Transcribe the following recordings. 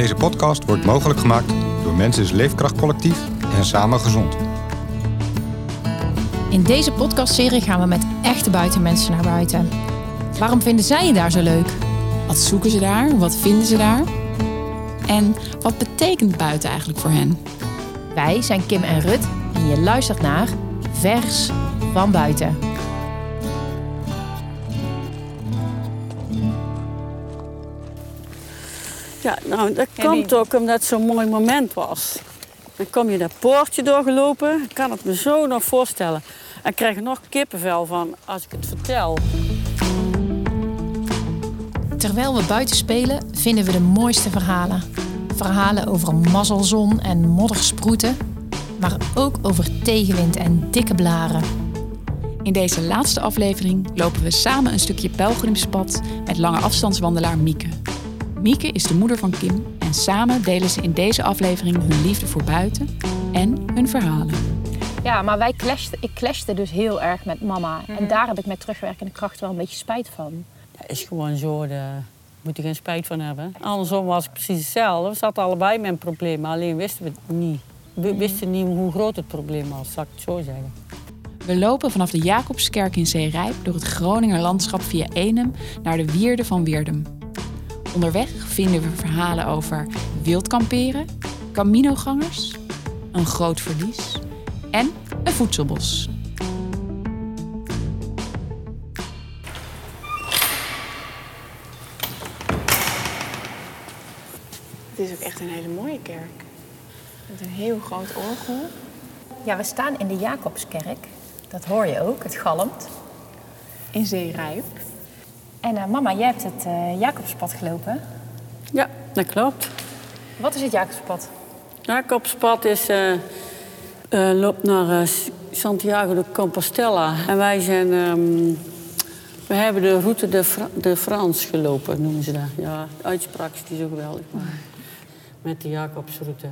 Deze podcast wordt mogelijk gemaakt door Mensis Leefkracht Collectief en Samen Gezond. In deze podcastserie gaan we met echte buitenmensen naar buiten. Waarom vinden zij je daar zo leuk? Wat zoeken ze daar? Wat vinden ze daar? En wat betekent buiten eigenlijk voor hen? Wij zijn Kim en Rut en je luistert naar Vers van Buiten. Ja, nou, dat komt ook omdat het zo'n mooi moment was. Dan kom je dat poortje doorgelopen. Ik kan het me zo nog voorstellen. En ik krijg er nog kippenvel van als ik het vertel. Terwijl we buiten spelen, vinden we de mooiste verhalen. Verhalen over een mazzelzon en moddersproeten, maar ook over tegenwind en dikke blaren. In deze laatste aflevering lopen we samen een stukje pelgrimspad met lange afstandswandelaar Mieke. Mieke is de moeder van Kim en samen delen ze in deze aflevering hun liefde voor buiten en hun verhalen. Ja, maar wij clashten, ik clashte dus heel erg met mama. En daar heb ik met terugwerkende kracht wel een beetje spijt van. Ja, is gewoon zo, daar moet je geen spijt van hebben. Andersom was ik precies hetzelfde. We zaten allebei met een probleem, alleen wisten we het niet. We wisten niet hoe groot het probleem was, zal ik het zo zeggen. We lopen vanaf de Jacobskerk in Zeerijp door het Groninger landschap via Enem naar de Wierde van Weerdum. Onderweg vinden we verhalen over wildkamperen, caminogangers, een groot verlies en een voedselbos. Het is ook echt een hele mooie kerk. Met een heel groot orgel. Ja, we staan in de Jacobskerk. Dat hoor je ook, het galmt. In Zeerijp. En eh, mama, jij hebt het eh, Jacobspad gelopen. Ja, dat klopt. Wat is het Jacobspad? Jacobspad is, eh, loopt naar Santiago de Compostela. En wij zijn... ehm, we hebben de route de, Fra de France gelopen, noemen ze dat. Ja, de uitspraak is niet zo geweldig, maar met de Jacobsroute.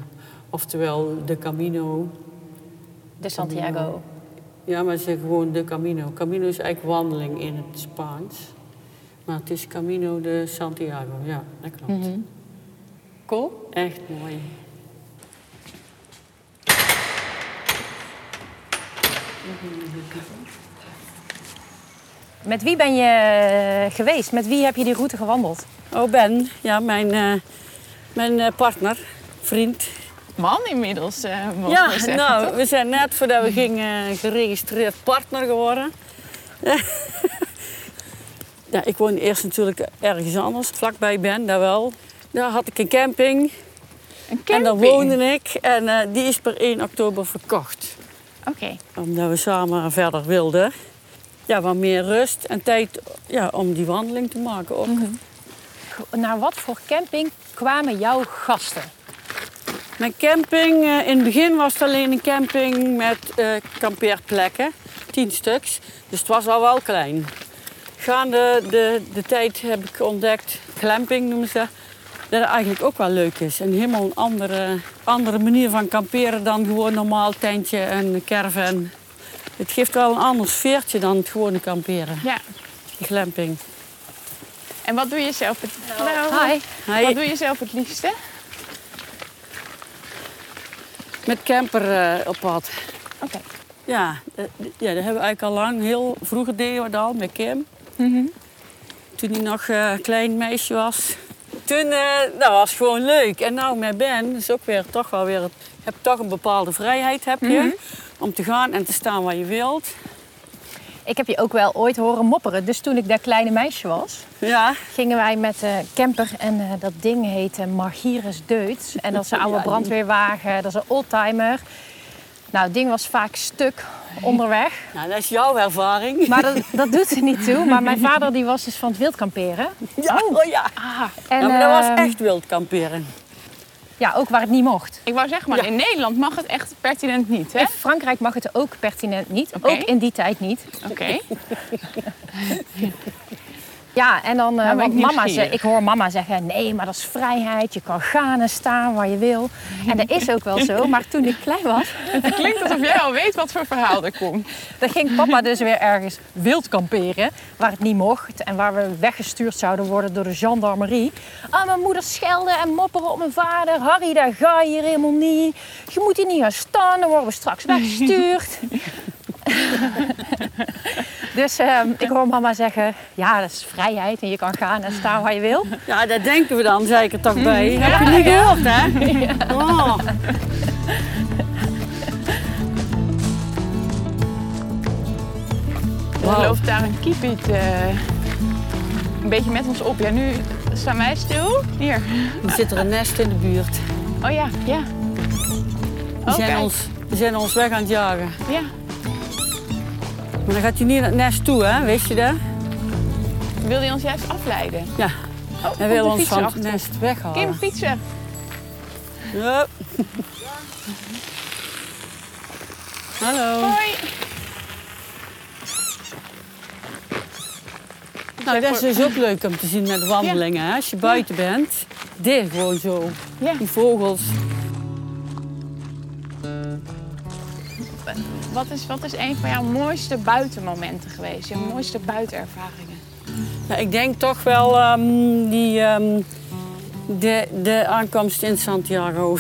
Oftewel de Camino. De Santiago. Ja, maar ze zeggen gewoon de Camino. Camino is eigenlijk wandeling in het Spaans. Maar het is Camino de Santiago, ja, dat klopt. Cool. Echt mooi. Met wie ben je eh, geweest? Met wie heb je die route gewandeld? Oh, Ben, ja, mijn, eh, mijn eh, partner, vriend. Man inmiddels, eh mogen Ja, we zeggen. nou, toch? we zijn net voordat we gingen geregistreerd partner geworden. ja, ik woonde eerst natuurlijk ergens anders, vlakbij Ben, daar wel. Daar had ik een camping, Een en daar camping. woonde ik. En eh, die is per 1 oktober verkocht. Oké. Omdat we samen verder wilden. Ja, wat meer rust en tijd ja, om die wandeling te maken ook. Naar wat voor camping kwamen jouw gasten? Mijn camping, eh, in het begin was het alleen een camping met eh, kampeerplekken, tien stuks. Dus het was al wel klein. Gaande de, de tijd heb ik ontdekt, glamping noemen ze, dat het eigenlijk ook wel leuk is. En helemaal een andere, andere manier van kamperen dan gewoon normaal tentje en caravan. Het geeft wel een ander sfeertje dan het gewone kamperen, Ja. glamping. En wat doe je zelf het... Hallo. Hi. Wat doe je zelf het liefste? Met camper eh, op pad. Oké. Ja, eh, ja, dat hebben we eigenlijk al lang. Heel vroeger deden we dat al met Kim. Toen hij nog eh, een klein meisje was. Toen, eh, dat was gewoon leuk. En nou met Ben is ook weer toch wel weer... Je hebt toch een bepaalde vrijheid heb je. Om te gaan en te staan waar je wilt. Ik heb je ook wel ooit horen mopperen. Dus toen ik dat kleine meisje was, Ja, gingen wij met de camper en eh, dat ding heette Margieres Deutz. En dat is een oude brandweerwagen, dat is een oldtimer. Nou, het ding was vaak stuk onderweg. nou, dat is jouw ervaring. Maar dat, dat doet er niet toe. Maar mijn vader die was dus van het wild kamperen. ja, oh, ja. En, ja, maar dat was ehm, echt wild kamperen. Ja, ook waar het niet mocht. Ik wou zeggen, maar Ja. in Nederland mag het echt pertinent niet, hè? In Frankrijk mag het ook pertinent niet. Ook in die tijd niet. Oké. Ja, en dan, eh, Nou ik want mama nieuwsgierig. ze, ik hoor mama zeggen, nee, maar dat is vrijheid. Je kan gaan en staan waar je wil. En dat is ook wel zo. Maar toen ik klein was, Het klinkt alsof jij al weet wat voor verhaal er komt. dan ging papa dus weer ergens wild kamperen. Waar het niet mocht en waar we weggestuurd zouden worden door de gendarmerie. Ah, mijn moeder schelden en mopperen op mijn vader. Harry, daar ga je hier helemaal niet. Je moet hier niet gaan staan, dan worden we straks weggestuurd. Dus ehm, ik hoor mama zeggen, ja, dat is vrijheid en je kan gaan en staan waar je wil. Ja, dat denken we dan zeker toch bij. Heb je niet gehoord, hè? Oh. Er loopt daar een kiepiet eh, een beetje met ons op. Ja, nu staan wij stil. Hier. Er zit er een nest in de buurt. Oh ja, ja. Die Oh, zijn, kijk. ons, die zijn ons weg aan het jagen. Ja. Maar dan gaat hij niet naar het nest toe, hè? Wist je dat? Wil hij ons juist afleiden? Ja. Oh, Hij wil ons van het nest weghalen. Kim, fietsen. Ja. Hallo. Hoi. Nou, dat is dus ook leuk om te zien met wandelingen. Hè? Als je buiten bent, dit gewoon zo. Ja. Die vogels. Wat is, wat is een van jouw mooiste buitenmomenten geweest? Jouw mooiste buitenervaringen? Nou, ik denk toch wel ehm, die, ehm, de, de aankomst in Santiago.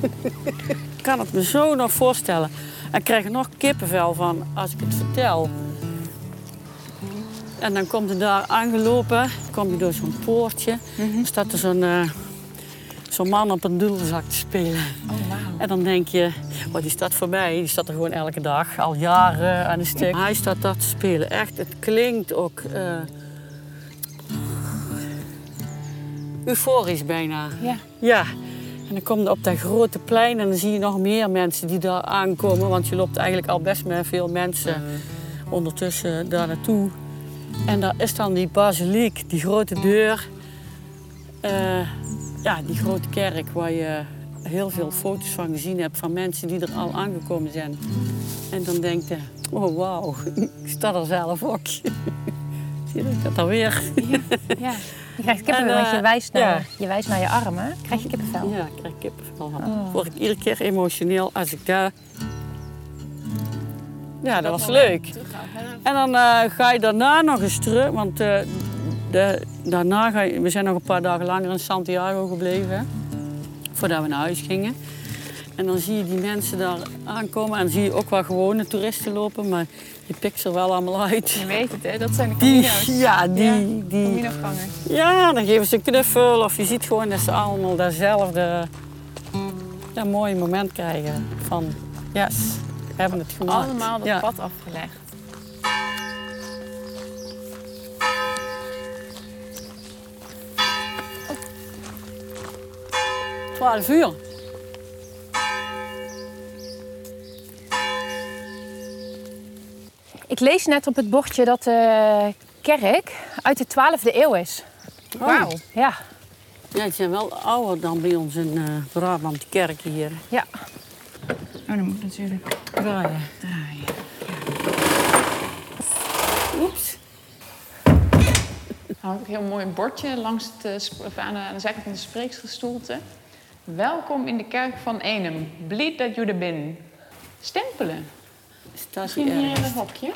ik kan het me zo nog voorstellen. En ik krijg er nog kippenvel van als ik het vertel. En dan komt er daar aangelopen, kom je door zo'n poortje. Dan staat er zo'n eh, zo'n man op een dudelzak te spelen. Oh. En dan denk je, oh, die staat voor mij, die staat er gewoon elke dag, al jaren aan een stuk. Hij staat daar te spelen, echt, het klinkt ook eh, euforisch bijna. Ja. Ja, en dan kom je op dat grote plein en dan zie je nog meer mensen die daar aankomen. Want je loopt eigenlijk al best met veel mensen ondertussen daar naartoe. En daar is dan die basiliek, die grote deur. Eh, ja, die grote kerk waar je heel veel foto's van gezien hebt van mensen die er al aangekomen zijn. En dan denk je, oh wauw, ik sta er zelf ook. Zie je dat, ik dat alweer? Ja. Je krijgt kippenvel, En, want je eh, wijst, naar, ja. je wijst naar je armen. Krijg je kippenvel. Ja, ik krijg kippenvel van. Oh. Word ik iedere keer emotioneel als ik daar... Ja, dat was leuk. En dan eh, ga je daarna nog eens terug, want eh, de, daarna ga je, we zijn nog een paar dagen langer in Santiago gebleven, voordat we naar huis gingen. En dan zie je die mensen daar aankomen en dan zie je ook wel gewone toeristen lopen, maar je pikt ze er wel allemaal uit. Je weet het, hè? Dat zijn de Die, Camino's. ja, die, Ja, die, Caminogangers. ja, dan geven ze een knuffel of je ziet gewoon dat ze allemaal datzelfde ja, mooie moment krijgen van yes, we hebben het gemaakt. Allemaal dat ja. pad afgelegd. 12 uur. Ik lees net op het bordje dat de kerk uit de 12e eeuw is. Wauw. Ja, Ja, die zijn wel ouder dan bij ons in eh Brabant, die kerk hier. ja. Oh, dan moet natuurlijk Draaien. draaien. Oeps. Nou, heb ik een heel mooi bordje langs het, eh, aan, de, aan de zijkant van de spreeksgestoelte. Welkom in de kerk van Enem. Bleed that you er bin. Stempelen. Staat hier je hier in het hokje?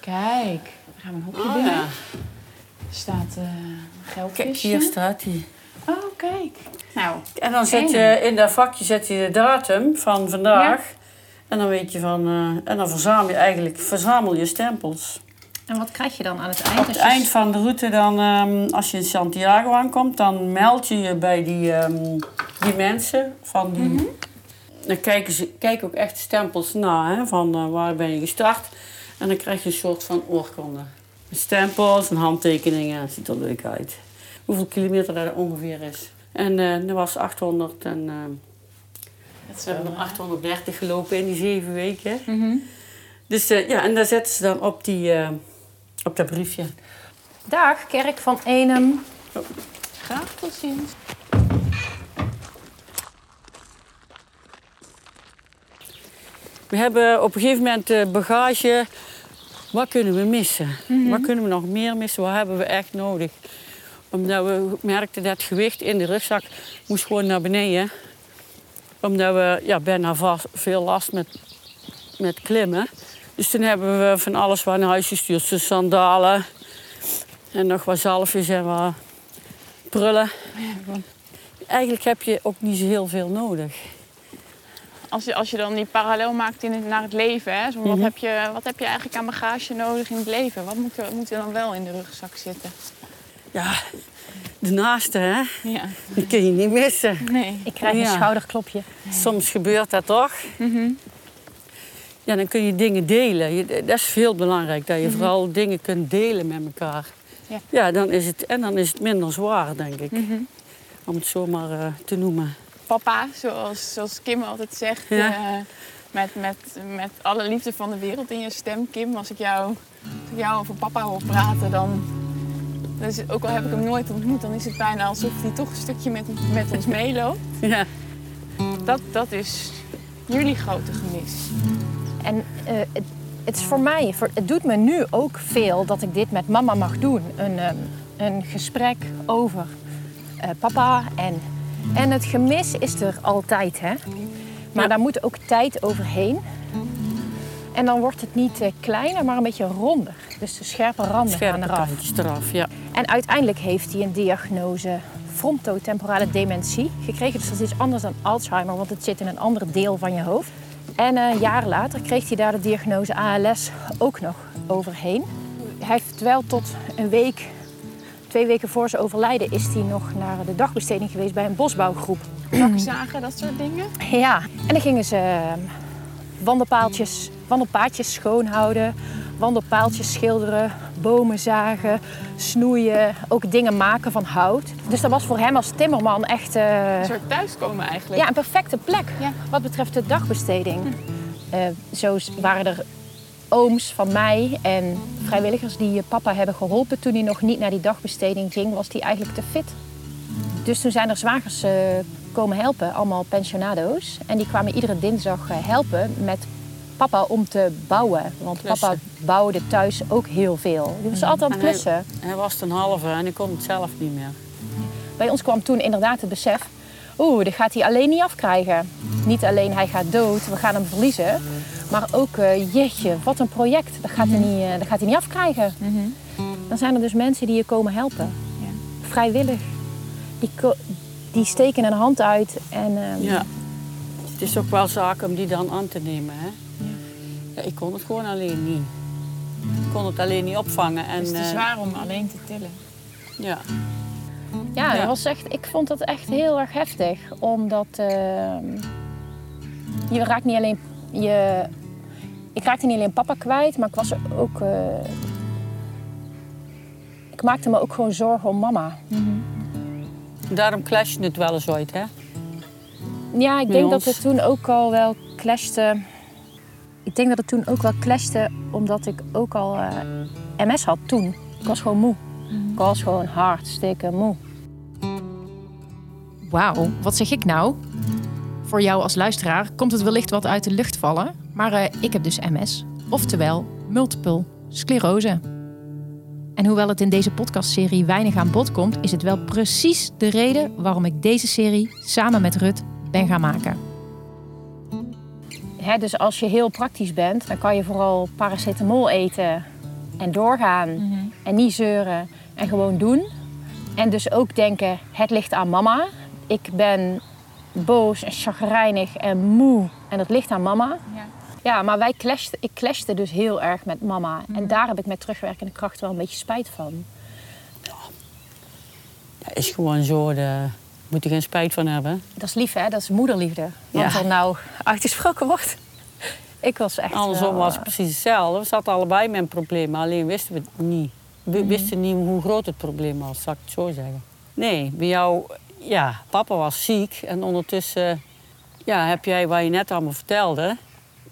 Kijk, dan gaan we een hokje Oh, binnen. ja. Er staat eh een geldkistje. Kijk, hier staat hij. Oh, kijk. Nou, En dan zet je in dat vakje zet je de datum van vandaag. En dan weet je van, eh, en dan verzamel je eigenlijk verzamel je stempels. En wat krijg je dan aan het eind? Op het je- eind van de route, dan, ehm, als je in Santiago aankomt, dan meld je je bij die, ehm, die mensen. Van die, Dan kijken ze kijken ook echt stempels na, hè, van eh, waar ben je gestart. En dan krijg je een soort van oorkonde. Stempels en handtekeningen, het ziet er leuk uit. Hoeveel kilometer dat ongeveer is. En eh dat was 800 en... dat is we hebben wel, er 830 gelopen in die zeven weken. Mhm. Dus ja, en daar zetten ze dan op, die, op dat briefje. Dag, kerk van Enem. Graag tot ziens. We hebben op een gegeven moment de bagage wat kunnen we missen? Wat kunnen we nog meer missen? Wat hebben we echt nodig? Omdat we merkten dat het gewicht in de rugzak moest gewoon naar beneden. Omdat we ja, bijna vast, veel last met, met klimmen. Dus toen hebben we van alles wat naar huis gestuurd. Dus sandalen en nog wat zalfjes en wat prullen. Eigenlijk heb je ook niet zo heel veel nodig. Als je, als je dan die parallel maakt in het, naar het leven, hè? Zo, wat, Mhm. heb je, wat heb je eigenlijk aan bagage nodig in het leven? Wat moet er, wat moet er dan wel in de rugzak zitten? Ja, de naaste, hè? Ja. die kun je niet missen. Nee. Ik krijg een Ja. schouderklopje. Soms gebeurt dat toch? Mhm. Ja, dan kun je dingen delen. Je- Dat is veel belangrijk, dat je vooral dingen kunt delen met elkaar. Ja. Ja, dan is het, en dan is het minder zwaar, denk ik. Mhm. Om het zo maar eh, te noemen. Papa, zoals, zoals Kim altijd zegt, Ja. eh, met, met, met alle liefde van de wereld in je stem. Kim, als ik jou, als ik jou over papa hoor praten, dan... Dus ook al heb ik hem nooit ontmoet, dan is het bijna alsof hij toch een stukje met, met ons meeloopt. Ja. Dat, dat is jullie grote gemis. En eh, het, het is voor mij, voor, het doet me nu ook veel dat ik dit met mama mag doen. Een, ehm, een gesprek over eh, papa. En, en het gemis is er altijd, hè. Maar Ja. daar moet ook tijd overheen. En dan wordt het niet eh, kleiner, maar een beetje ronder. Dus de scherpe randen gaan eraf. eraf, ja. En uiteindelijk heeft hij een diagnose frontotemporale dementie gekregen. Dus dat is iets anders dan Alzheimer, want het zit in een ander deel van je hoofd. En eh, jaren later kreeg hij daar de diagnose ALS ook nog overheen. Hij heeft wel tot een week, twee weken voor zijn overlijden, is hij nog naar de dagbesteding geweest bij een bosbouwgroep. Zagen, dat soort dingen. Ja, en dan gingen ze eh, wandelpaaltjes, wandelpaadjes schoonhouden, wandelpaaltjes schilderen, bomen zagen, snoeien, ook dingen maken van hout. Dus dat was voor hem als timmerman echt eh, Een soort thuiskomen eigenlijk. ja, een perfecte plek Ja. wat betreft de dagbesteding. Eh, zo waren er ooms van mij en vrijwilligers die papa hebben geholpen toen hij nog niet naar die dagbesteding ging, was hij eigenlijk te fit. Dus toen zijn er zwagers eh, komen helpen, allemaal pensionado's. En die kwamen iedere dinsdag eh, helpen met papa om te bouwen. Want papa bouwde thuis ook heel veel. Die was altijd aan het hij- klussen. Hij was ten halve en ik kon het zelf niet meer. Bij ons kwam toen inderdaad het besef... Oeh, dit gaat hij alleen niet afkrijgen. Niet alleen hij gaat dood, we gaan hem verliezen. Maar ook, eh, jeetje, wat een project. Dat gaat, hij niet, eh, dat gaat hij niet afkrijgen. Dan zijn er dus mensen die je komen helpen. Vrijwillig. Die, die steken een hand uit en... ehm, Ja. Het is ook wel zaak om die dan aan te nemen, hè? Ja, ik kon het gewoon alleen niet. Ik kon het alleen niet opvangen. En, Het is te eh, zwaar om alleen te tillen. ja. Ja, Ja. Dat was echt, ik vond dat echt heel erg heftig. Omdat ehm, je raakt niet alleen... Je, ik raakte niet alleen papa kwijt, maar ik was ook... eh, ik maakte me ook gewoon zorgen om mama. Daarom clasht het wel eens ooit, hè? Ja, ik denk dat het toen ook al wel clashte... Ik denk dat het toen ook wel clashte omdat ik ook al eh, MS had toen. Ik was gewoon moe. Ik was gewoon hartstikke moe. Wauw, wat zeg ik nou? Voor jou als luisteraar komt het wellicht wat uit de lucht vallen, maar eh, ik heb dus MS, oftewel multiple sclerose. En hoewel het in deze podcastserie weinig aan bod komt, is het wel precies de reden waarom ik deze serie samen met Rut ben gaan maken. Dus als je heel praktisch bent, dan kan je vooral paracetamol eten en doorgaan. En niet zeuren en gewoon doen. En dus ook denken, het ligt aan mama. Ik ben boos en chagrijnig en moe en het ligt aan mama. Ja. Ja, maar wij clashten, ik clashte dus heel erg met mama. En daar heb ik met terugwerkende kracht wel een beetje spijt van. Dat is gewoon zo. Daar moet je geen spijt van hebben. Dat is lief hè, dat is moederliefde. Wat Ja. er nou uitgesproken wordt. Ik was echt Andersom wel, was het eh, precies hetzelfde. We zaten allebei met een probleem, alleen wisten we het niet. We wisten niet hoe groot het probleem was, zal ik het zo zeggen. Nee, bij jou, ja, papa was ziek en ondertussen ja, heb jij wat je net allemaal vertelde.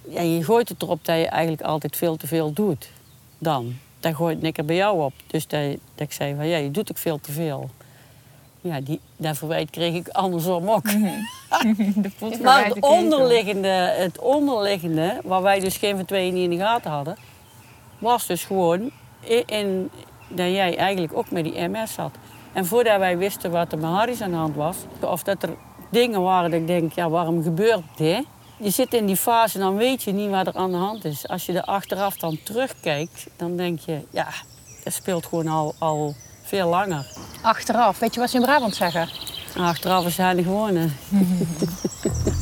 Ja, je gooit het erop dat je eigenlijk altijd veel te veel doet. Dan. Daar gooit ik er bij jou op. Dus dat, dat ik zei van ja, je doet ook veel te veel. Ja, die, dat verwijt kreeg ik andersom ook. Pot Maar het onderliggende, het onderliggende, waar wij dus geen van tweeën niet in de gaten hadden, was dus gewoon in, dat jij eigenlijk ook met die MS zat. En voordat wij wisten wat er met Harry's aan de hand was, of dat er dingen waren dat ik denk, ja, waarom gebeurt dit? Je zit in die fase en dan weet je niet wat er aan de hand is. Als je er achteraf dan terugkijkt, dan denk je, ja, dat speelt gewoon al, al veel langer. Achteraf, weet je wat ze in Brabant zeggen? En achteraf is hij de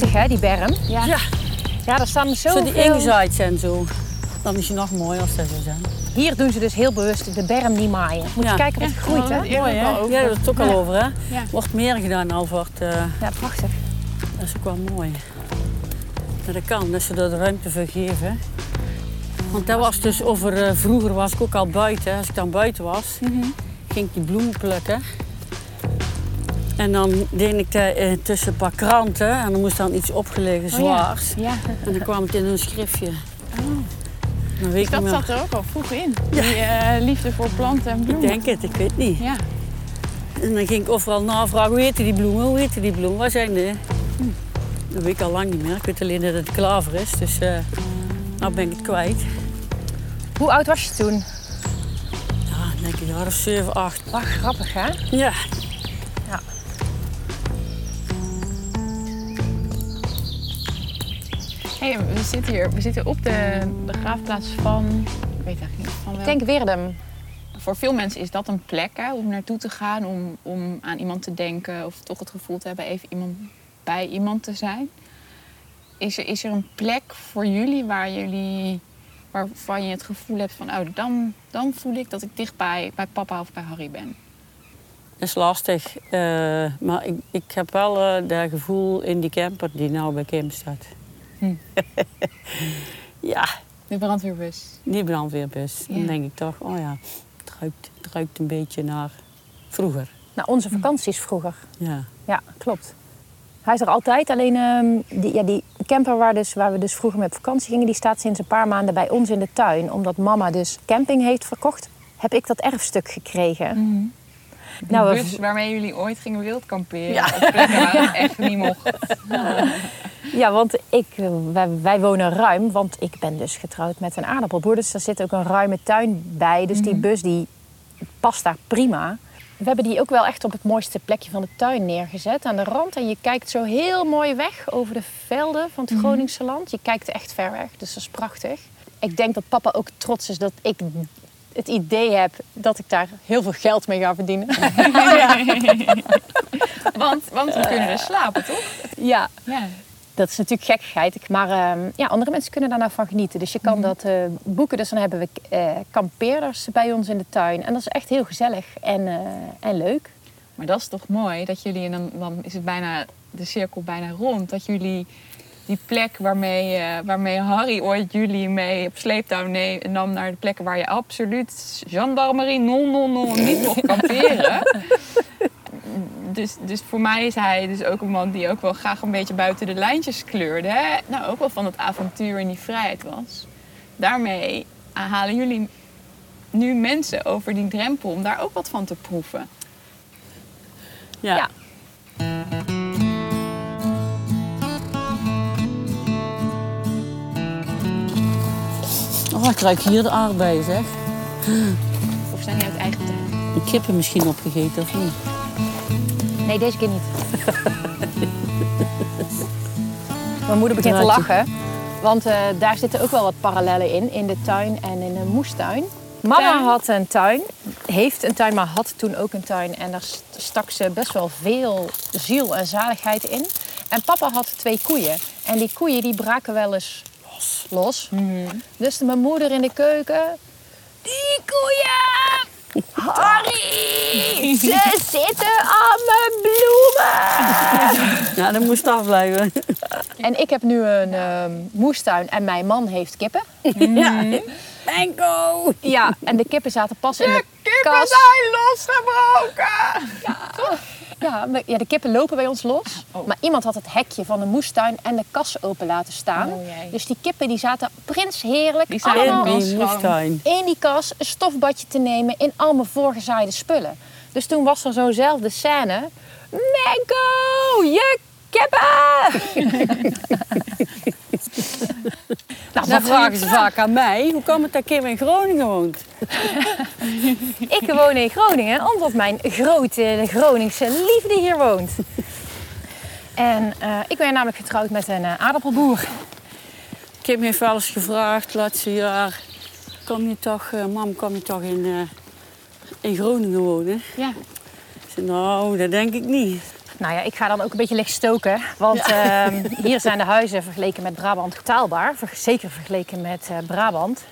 Prachtig hè, die berm. Ja. Ja. Ja, daar staan Zo zoveel... die ingezaaid zijn zo. Dan is je nog mooier als dat zou zijn. Hier doen ze dus heel bewust de berm niet maaien. Moet je Ja. kijken wat het groeit hè. Ja, Mooi hè? Ja, dat is het ook al over hè? Ja. Wordt meer gedaan al wordt, eh, Ja, prachtig. dat is ook wel mooi. Dat kan, dat ze er de ruimte voor geven. Want dat was dus over, eh, vroeger was ik ook al buiten. Als ik dan buiten was, ging ik die bloemen plukken. En dan deed ik dat eh, tussen een paar kranten. En dan moest dan iets opgelegen zwaars. Ja. En dan kwam het in een schriftje. Dan weet Dus ik dat zat er ook al vroeg in. Die eh, liefde voor planten en Ik bloemen. denk het, ik weet niet. Ja. En dan ging ik overal navragen, hoe heten die bloemen, hoe heten die bloemen, waar zijn die? Hm. Dat weet ik al lang niet meer. Ik weet alleen dat het klaver is, dus eh nou ben ik het kwijt. Hoe oud was je toen? Ja, denk ik een jaar of 7, 8. Ach, grappig hè? Ja. Hey, we zitten hier. We zitten op de begraafplaats van. Ik weet eigenlijk niet van wel. Ik denk Weerdum. Voor veel mensen is dat een plek hè, om naartoe te gaan, om, om aan iemand te denken of toch het gevoel te hebben even iemand bij iemand te zijn. Is er, is er een plek voor jullie waar jullie, waarvan je het gevoel hebt van, oh, dan, dan voel ik dat ik dichtbij bij papa of bij Harry ben? Dat is lastig, eh, maar ik, ik heb wel eh, dat gevoel in die camper die nou bij Kim staat. Hm. ja, De brandweerbus. die brandweerbus. Ja. Dan denk ik toch, oh ja, het ruikt, het ruikt een beetje naar vroeger. Nou, onze vakanties vroeger. Ja. Ja, klopt. Hij is er altijd, alleen ehm, die, ja, die camper waar, dus, waar we dus vroeger met vakantie gingen... die staat sinds een paar maanden bij ons in de tuin. Omdat mama dus camping heeft verkocht, heb ik dat erfstuk gekregen. Die Nou, bus waarmee jullie ooit gingen wildkamperen Ja. het echt niet mocht. Ja, want ik, eh, wij, wij wonen ruim, want ik ben dus getrouwd met een aardappelboer. Dus daar zit ook een ruime tuin bij. Dus die bus die past daar prima. We hebben die ook wel echt op het mooiste plekje van de tuin neergezet, aan de rand. En je kijkt zo heel mooi weg over de velden van het Groningse land. Je kijkt echt ver weg, dus dat is prachtig. Ik denk dat papa ook trots is dat ik het idee heb dat ik daar heel veel geld mee ga verdienen. Want, want we kunnen er slapen, toch? ja, Ja. Dat is natuurlijk gekkigheid. Maar ehm, ja, andere mensen kunnen daar nou van genieten. Dus je kan dat eh, boeken. Dus dan hebben we eh, kampeerders bij ons in de tuin. En dat is echt heel gezellig en, eh, en leuk. Maar dat is toch mooi dat jullie, en dan, dan is het bijna de cirkel bijna rond, dat jullie die plek waarmee, eh, waarmee Harry ooit jullie mee op sleeptouw nam naar de plekken waar je absoluut gendarmerie 000 niet mocht kamperen. Dus, dus voor mij is hij dus ook een man die ook wel graag een beetje buiten de lijntjes kleurde. Hè? Nou, ook wel van het avontuur en die vrijheid was. Daarmee halen jullie nu mensen over die drempel om daar ook wat van te proeven. Ja. Ja. Ik ruik hier de aardbeien, zeg. Of zijn die uit eigen tuin? De kippen misschien opgegeten of niet? Nee, deze keer niet. Mijn moeder begint te lachen. Want eh, daar zitten ook wel wat parallellen in. In de tuin en in de moestuin. Mama had een tuin. Heeft een tuin, maar had toen ook een tuin. En daar st- stak ze best wel veel ziel en zaligheid in. En papa had twee koeien. En die koeien die braken wel eens los. los. Dus mijn moeder in de keuken. Die koeien! Harry! Ze zitten aan mijn bloemen! Ja, dat moest afblijven. En ik heb nu een ehm, moestuin en mijn man heeft kippen. Ja. Enko! Ja, en de kippen zaten pas in de kast. zijn losgebroken! Ja, maar- ja, de kippen lopen bij ons los. Oh. Maar iemand had het hekje van de moestuin en de kas open laten staan. Oh, dus die kippen die zaten prinsheerlijk Die allemaal in die moestuin. in die kas een stofbadje te nemen in allemaal voorgezaaide spullen. Dus toen was er zo'nzelfde scène. Mango, je kippen! nou, Dan vragen ze vaak aan mij, hoe kan het dat Kim in Groningen woont? Ik woon in Groningen omdat mijn grote Groningse liefde hier woont. En eh, ik ben namelijk getrouwd met een eh, aardappelboer. Kim heeft wel eens gevraagd, laatste jaar, kom je toch, eh, mam, kom je toch in, in Groningen wonen? Ja. Ik zei, nou, dat denk ik niet. Nou ja, ik ga dan ook een beetje licht stoken. Want ehm, hier zijn de huizen vergeleken met Brabant betaalbaar. Zeker vergeleken met eh, Brabant.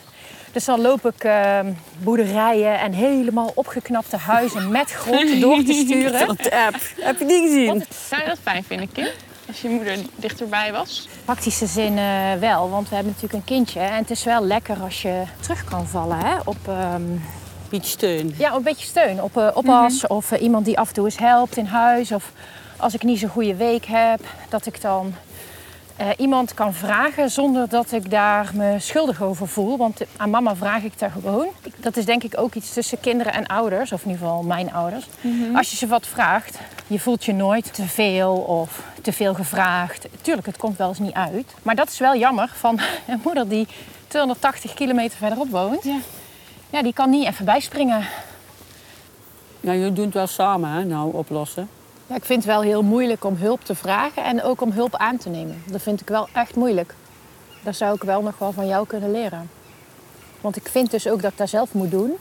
Dus dan loop ik ehm, boerderijen en helemaal opgeknapte huizen met grond door te sturen. App, heb je die gezien? Zou je dat fijn vinden, Kim? Als je moeder dichterbij was? Praktische zin eh, wel, want we hebben natuurlijk een kindje. En het is wel lekker als je terug kan vallen hè, op ehm, Beetje steun. ja, een beetje steun. Op oppas of eh, iemand die af en toe eens helpt in huis. Of als ik niet zo'n goede week heb, dat ik dan eh, iemand kan vragen zonder dat ik daar me schuldig over voel. Want aan mama vraag ik daar gewoon. Dat is denk ik ook iets tussen kinderen en ouders, of in ieder geval mijn ouders. Als je ze wat vraagt, je voelt je nooit te veel of te veel gevraagd. Tuurlijk, het komt wel eens niet uit. Maar dat is wel jammer van een moeder die 280 kilometer verderop woont. Ja. Ja, die kan niet even bijspringen. Ja, jullie doen het wel samen, hè, nou, oplossen. Ja, ik vind het wel heel moeilijk om hulp te vragen en ook om hulp aan te nemen. Dat vind ik wel echt moeilijk. Dat zou ik wel nog wel van jou kunnen leren. Want ik vind dus ook dat ik dat zelf moet doen.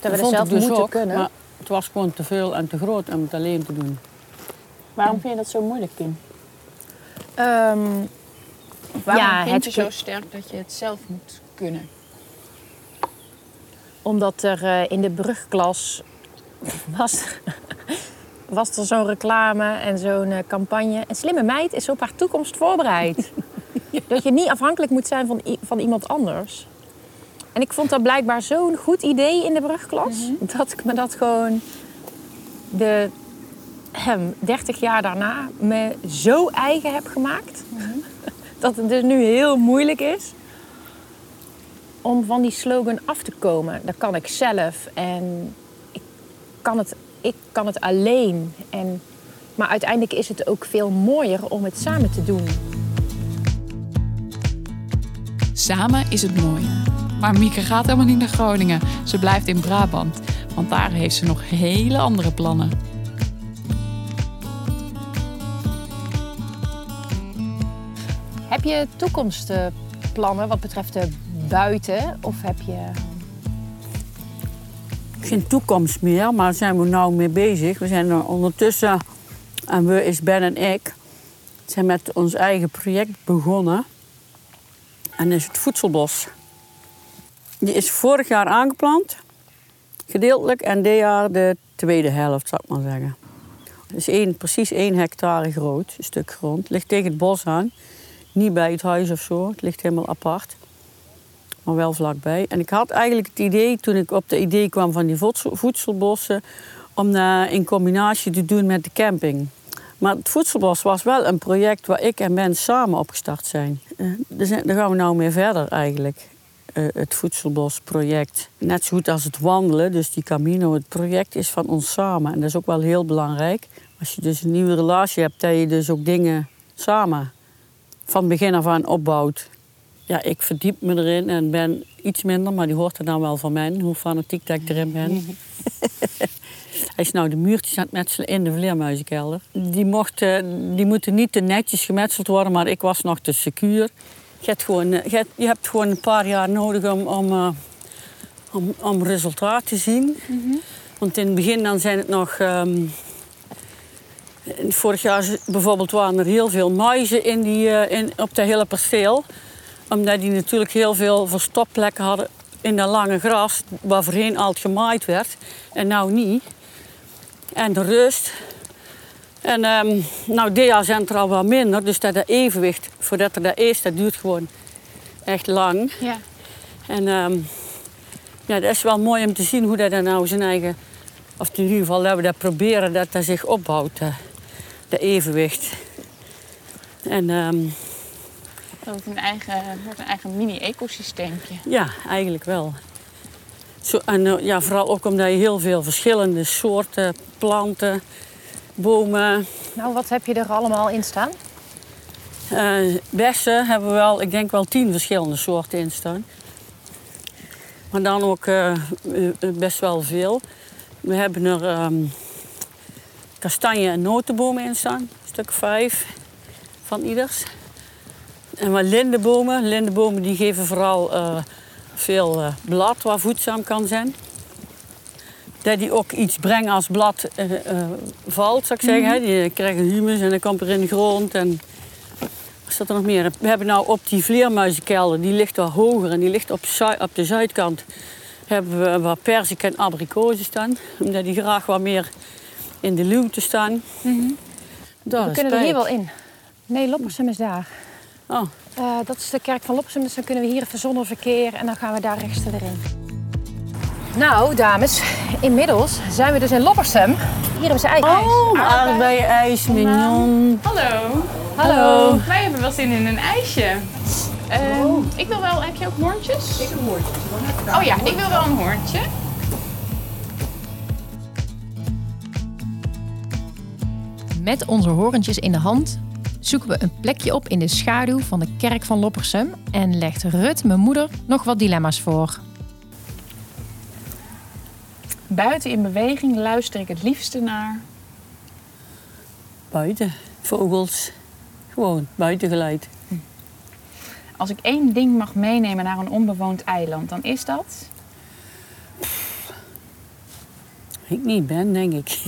Dat we dat zelf dus moeten ook, kunnen. Maar het was gewoon te veel en te groot om het alleen te doen. Waarom vind je dat zo moeilijk, Kim? Ehm, Waarom Ja, vind het- je zo sterk dat je het zelf moet kunnen? Omdat er eh, in de brugklas was, was er zo'n reclame en zo'n eh, campagne. Een slimme meid is op haar toekomst voorbereid. Dat je niet afhankelijk moet zijn van, van iemand anders. En ik vond dat blijkbaar zo'n goed idee in de brugklas. Dat ik me dat gewoon de hem, 30 jaar daarna me zo eigen heb gemaakt. Dat het dus nu heel moeilijk is om van die slogan af te komen. Dat kan ik zelf en ik kan het, ik kan het alleen. En, maar uiteindelijk is het ook veel mooier om het samen te doen. Samen is het mooi. Maar Mieke gaat helemaal niet naar Groningen. Ze blijft in Brabant, want daar heeft ze nog hele andere plannen. Heb je toekomstplannen wat betreft de buiten? Of heb je... Geen toekomst meer, maar daar zijn we nou mee bezig. We zijn er ondertussen, en we is Ben en ik, zijn met ons eigen project begonnen. En is het voedselbos. Die is vorig jaar aangeplant, gedeeltelijk, en dit jaar de tweede helft, zou ik maar zeggen. Het is één, precies één hectare groot, een stuk grond. Ligt tegen het bos aan, niet bij het huis of zo. Het ligt helemaal apart, maar wel vlakbij. En ik had eigenlijk het idee, toen ik op de idee kwam van die voedsel- voedselbossen, om dat in combinatie te doen met de camping. Maar het voedselbos was wel een project waar ik en Ben samen opgestart zijn. Eh, daar gaan we nou mee verder eigenlijk. eh, het voedselbosproject. Net zo goed als het wandelen, dus die Camino. Het project is van ons samen. En dat is ook wel heel belangrijk. Als je dus een nieuwe relatie hebt, dat je dus ook dingen samen van begin af aan opbouwt. Ja, ik verdiep me erin en ben iets minder, maar die hoort er dan wel van mij, hoe fanatiek dat ik erin ben. Hij is nou de muurtjes aan het metselen in de vleermuizenkelder. Die, mochten, die moeten niet te netjes gemetseld worden, maar ik was nog te secuur. Je hebt gewoon, eh, je hebt, gewoon een paar jaar nodig om, om, eh, om, om resultaat te zien. Want in het begin dan zijn het nog... ehm, vorig jaar bijvoorbeeld waren er heel veel muizen in die, eh, in, op dat hele perceel. Omdat die natuurlijk heel veel verstopplekken hadden in dat lange gras... waar voorheen altijd gemaaid werd en nou niet. En de rust. En ehm, nou, dit jaar zijn er al wat minder. Dus dat, dat evenwicht, voordat er dat is, dat duurt gewoon echt lang. Ja. En ehm, ja, dat is wel mooi om te zien hoe dat dan nou zijn eigen... Of in ieder geval dat we dat proberen, dat dat zich opbouwt. eh. de evenwicht. En ehm, Dat het een eigen, wordt een eigen mini-ecosysteempje. ja, eigenlijk wel. Zo, en eh, ja, vooral ook omdat je heel veel verschillende soorten planten, bomen, Nou, wat heb je er allemaal in staan? eh, bessen hebben we wel, ik denk wel tien verschillende soorten in staan. Maar dan ook eh, best wel veel. We hebben er ehm, kastanje- en notenbomen in staan, een stuk vijf van ieders. En wat lindenbomen. Lindenbomen die geven vooral eh, veel eh, blad wat voedzaam kan zijn. Dat die ook iets brengen als blad eh, valt, zou ik zeggen. hè. Die krijgen humus en dan komt er in de grond. En wat staat er nog meer? We hebben nou op die vleermuizenkelder, die ligt wat hoger en die ligt op, op de zuidkant. Hebben we wat persik en abrikozen staan. Omdat die graag wat meer in de luwte staan. Dat We kunnen er hier wel in. Nee, Loppersum is daar. Oh, Eh, dat is de kerk van Loppersum, dus dan kunnen we hier even zonder verkeer en dan gaan we daar rechts erin. Nou, dames, inmiddels zijn we dus in Loppersum. Hier hebben ze eigen oh aardbei-ijs, mignon. Hallo. Hallo. Wij hebben wel zin in een ijsje. Ehm, Ik wil wel, heb je ook hoortjes? Ik een hoortje. Oh ja, ik wil wel een hoortje. Met onze horentjes in de hand zoeken we een plekje op in de schaduw van de kerk van Loppersum en legt Rut, mijn moeder, nog wat dilemma's voor. Buiten in beweging luister ik het liefste naar. Buiten, vogels. Gewoon buitengeluid. Als ik één ding mag meenemen naar een onbewoond eiland, dan is dat. Ik niet ben, denk ik.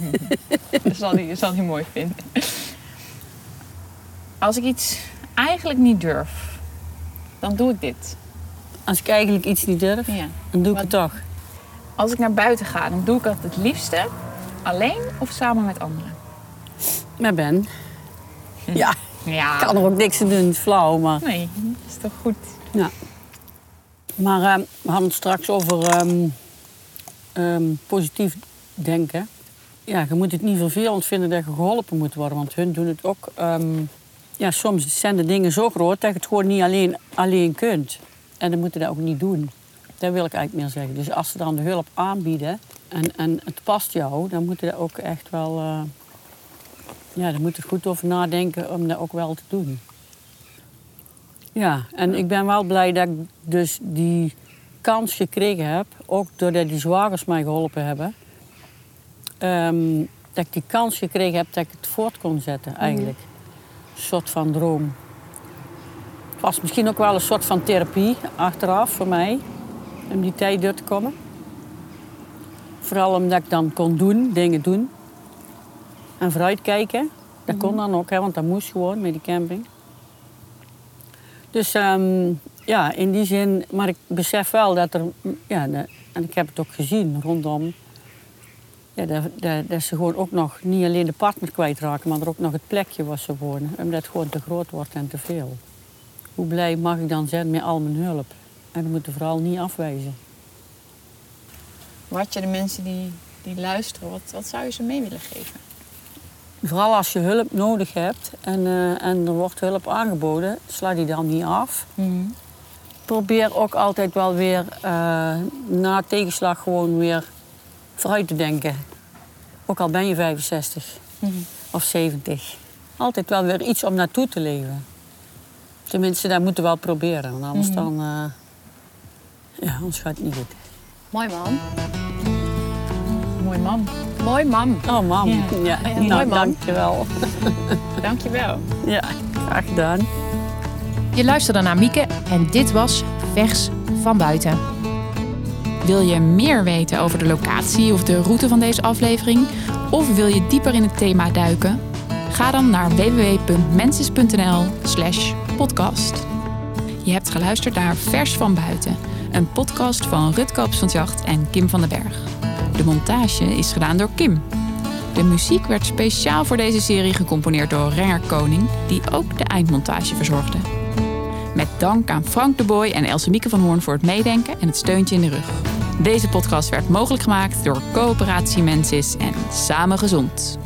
Dat zal hij, zal hij mooi vinden. Als ik iets eigenlijk niet durf, dan doe ik dit. Als ik eigenlijk iets niet durf, Ja. dan doe ik Wat- het toch. Als ik naar buiten ga, dan doe ik dat het liefste alleen of samen met anderen. Maar ben. Ja, Ja. ik kan er ook niks aan doen, flauw, maar... Nee, dat is toch goed. Ja. Maar ehm, we hadden het straks over ehm, ehm, positief denken. Ja, je moet het niet vervelend vinden dat je geholpen moet worden. Want hun doen het ook... ja, soms zijn de dingen zo groot dat je het gewoon niet alleen, alleen kunt. En dan moeten dat ook niet doen. Dat wil ik eigenlijk meer zeggen. Dus als ze dan de hulp aanbieden en, en het past jou... dan moet je dat ook echt wel... eh, ja, daar moet je goed over nadenken om dat ook wel te doen. Ja, en ik ben wel blij dat ik dus die kans gekregen heb, ook doordat die zwagers mij geholpen hebben, ehm, dat ik die kans gekregen heb dat ik het voort kon zetten eigenlijk. Een soort van droom. Het was misschien ook wel een soort van therapie achteraf voor mij, om die tijd door te komen. Vooral omdat ik dan kon doen, dingen doen. En vooruitkijken. Dat kon dan ook, hè, want dat moest gewoon met die camping. Dus ehm, ja, in die zin, maar ik besef wel dat er, ja, de- en ik heb het ook gezien rondom, ja, dat, dat, dat ze gewoon ook nog niet alleen de partner kwijtraken, maar er ook nog het plekje waar ze wonen, omdat het gewoon te groot wordt en te veel. Hoe blij mag ik dan zijn met al mijn hulp? En dat moeten vooral niet afwijzen. Wat je de mensen die, die luisteren, wat, wat zou je ze mee willen geven? Vooral als je hulp nodig hebt en, eh, en er wordt hulp aangeboden, sla die dan niet af. Probeer ook altijd wel weer eh, na tegenslag gewoon weer vooruit te denken. Ook al ben je 65 of 70. Altijd wel weer iets om naartoe te leven. Tenminste, dat moeten we wel proberen. Want anders dan... eh, ja, anders gaat het niet goed. Mooi man. Mooi man. Mooi man. Oh, mam. Ja. Ja, Ja, nou, mooi, man. dankjewel. Dankjewel. Ja, graag gedaan. Je luisterde naar Mieke en dit was Vers van Buiten. Wil je meer weten over de locatie of de route van deze aflevering? Of wil je dieper in het thema duiken? Ga dan naar www.mensis.nl slash podcast. Je hebt geluisterd naar Vers van Buiten, een podcast van Rut Koops van Jacht en Kim van den Berg. De montage is gedaan door Kim. De muziek werd speciaal voor deze serie gecomponeerd door Renger Koning, die ook de eindmontage verzorgde. Met dank aan Frank de Boy en Else Mieke van Hoorn voor het meedenken en het steuntje in de rug. Deze podcast werd mogelijk gemaakt door Coöperatie Mensis en Samen Gezond.